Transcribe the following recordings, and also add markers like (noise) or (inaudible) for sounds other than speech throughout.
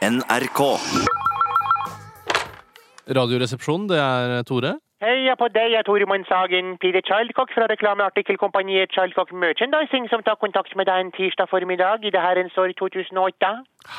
NRK. Radioresepsjonen, det er Tore. Heia på deg, jeg er Tore Sagen, Peter Childcock fra reklameartikkelkompaniet Childcock Merchandising, som tar kontakt med deg en tirsdag formiddag i det herrens år 2008.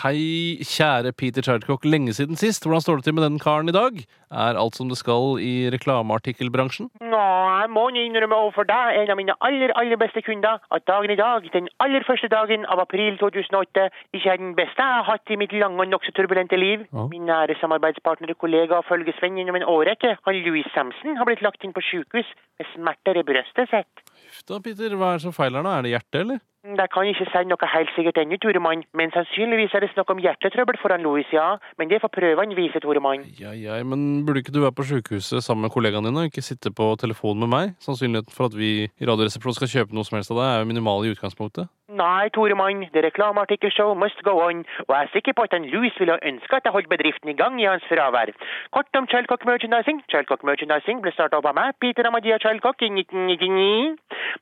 Hei, kjære Peter Childcock. Lenge siden sist. Hvordan står det til med den karen i dag? Er alt som det skal i reklameartikkelbransjen? Nå, jeg må innrømme overfor deg, en av mine aller, aller beste kunder, at dagen i dag, den aller første dagen av april 2008, ikke er den beste jeg har hatt i mitt lange og nokså turbulente liv. Ja. Min nære samarbeidspartner, og kollega og følgesvenn gjennom en årrekke, han Louis Samson, har blitt lagt inn på sykehus med smerter i brøstet sitt. Huff da, Peter. Hva er det som feiler nå? Er det hjertet, eller? Jeg kan ikke si noe helt sikkert ennå, Toremann, men sannsynligvis er det snakk om hjertetrøbbel foran Louis, ja. Men det får prøvene vise, Toremann. Ja, ja, men burde ikke du være på sykehuset sammen med kollegaene dine, og ikke sitte på telefonen med meg? Sannsynligheten for at vi i Radioresepsjonen skal kjøpe noe som helst av deg, er jo minimal i utgangspunktet. Nei, Tore Mann, det reklameartikkelshow must go on, og jeg er sikker på at en Louis ville ha ønska at jeg holdt bedriften i gang i hans fravær. Kort om Childcock Merchandising. Childcock Merchandising ble starta opp av meg, Peter Amadia Childcock, i 1999.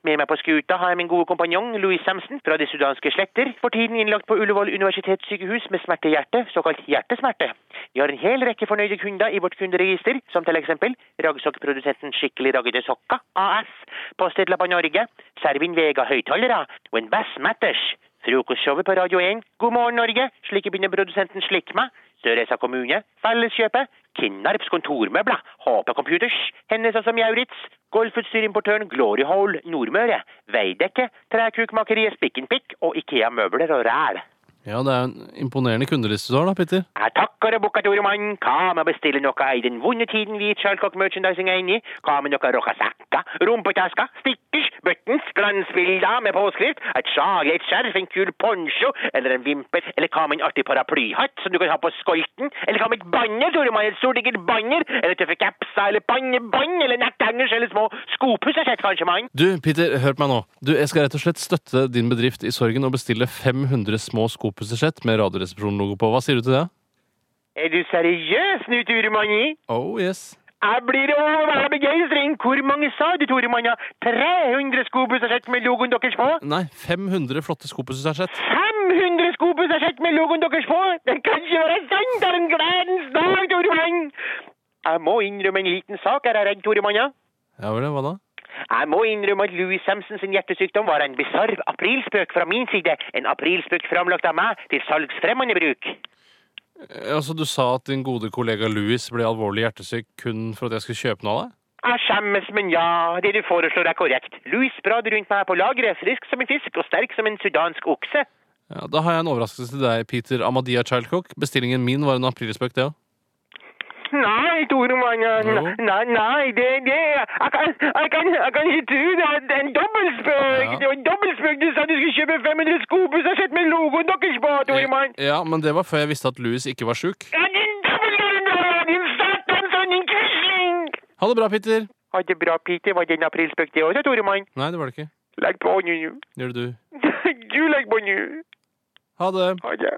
Med meg på skuta har jeg min gode kompanjong Louis Samson fra de sudanske sletter, for tiden innlagt på Ullevål universitetssykehus med smerte i hjertet, såkalt hjertesmerte. Vi har en hel rekke fornøyde kunder i vårt kunderegister, som til eksempel raggsokkprodusenten Skikkelig raggede sokka AS, Postidlappa Norge, Servin Vega høyttalere og en Bass Matters. Frokostshowet på Radio 1, God morgen Norge, slikkepinneprodusenten Slikk meg, Sørreisa kommune, Felleskjøpet, Kinnarps kontormøbler, HP Computers, Hennes og som jaurits, Golfutstyrimportøren Glory Hole Nordmøre, Veidekke, Trekukmakeriet Spikkenpikk og Ikea møbler og ræl. Ja, det er en imponerende kundeliste du har da, Peter. Jeg takker og bukker, Toremann. Hva med å bestille noe i den vonde tiden vi i Charlcock Merchandising er inne i? Hva med noe rockasekka, rumpetasker, stickers, buttons, glansbilder med påskrift, et sjal, et skjerf, en kul poncho eller en vimpel, eller hva med en artig paraplyhatt som du kan ha på skolten, eller hva med et banner, Toremann, et stort digert banner, eller tøffe capser, eller pannebånd, eller netthengers, eller små skopussersett, kanskje, mann? Du, Peter, hør på meg nå. Du, Jeg skal rett og slett støtte din bedrift i sorgen og bestille 500 små skopussersett med Radioresepsjonen-logo på. Hva sier du til det? Er du seriøs nå, Toremann? Oh yes. Jeg blir over begeistring. Hvor mange sa du, Toremann? 300 skopussersett med logoen deres på? Nei, 500 flotte skopussersett. 500 skopussersett med logoen deres på! Det kan ikke være sant! Det er en gledens dag, Toremann! Jeg må innrømme en liten sak her, er jeg redd, Toremann. ja. Ja vel, hva da? Jeg må innrømme at Louis Samson sin hjertesykdom var en bisarr aprilspøk fra min side. En aprilspøk framlagt av meg til salgsfremmende bruk. Eh, Altså, Du sa at din gode kollega Louis ble alvorlig hjertesyk kun for at jeg skulle kjøpe noe av deg? Jeg skjemmes, men ja, det du foreslår er korrekt. Louis sprader rundt meg på lageret, frisk som en fisk og sterk som en sudansk okse. Ja, Da har jeg en overraskelse til deg, Peter Amadia Childcock. Bestillingen min var en aprilspøk, det òg. Nei. Jo. Nei, nei, det, det jeg, kan, jeg, kan, jeg kan ikke tro det. Det er en dobbeltspøk. Ja. Det var en dobbeltspøk. Du sa du skulle kjøpe 500 skopussersett med logoen deres på, Toremann. Ja, men det var før jeg visste at Louis ikke var sjuk. Ja, din din satans og din quisling! Ha det bra, Peter. Ha det bra, Peter. Var det en aprilspøk det også, Toremann? Nei, det var det ikke. Legg på nå. Gjør det du. (laughs) Du legger på nå. Ha det. Ha det.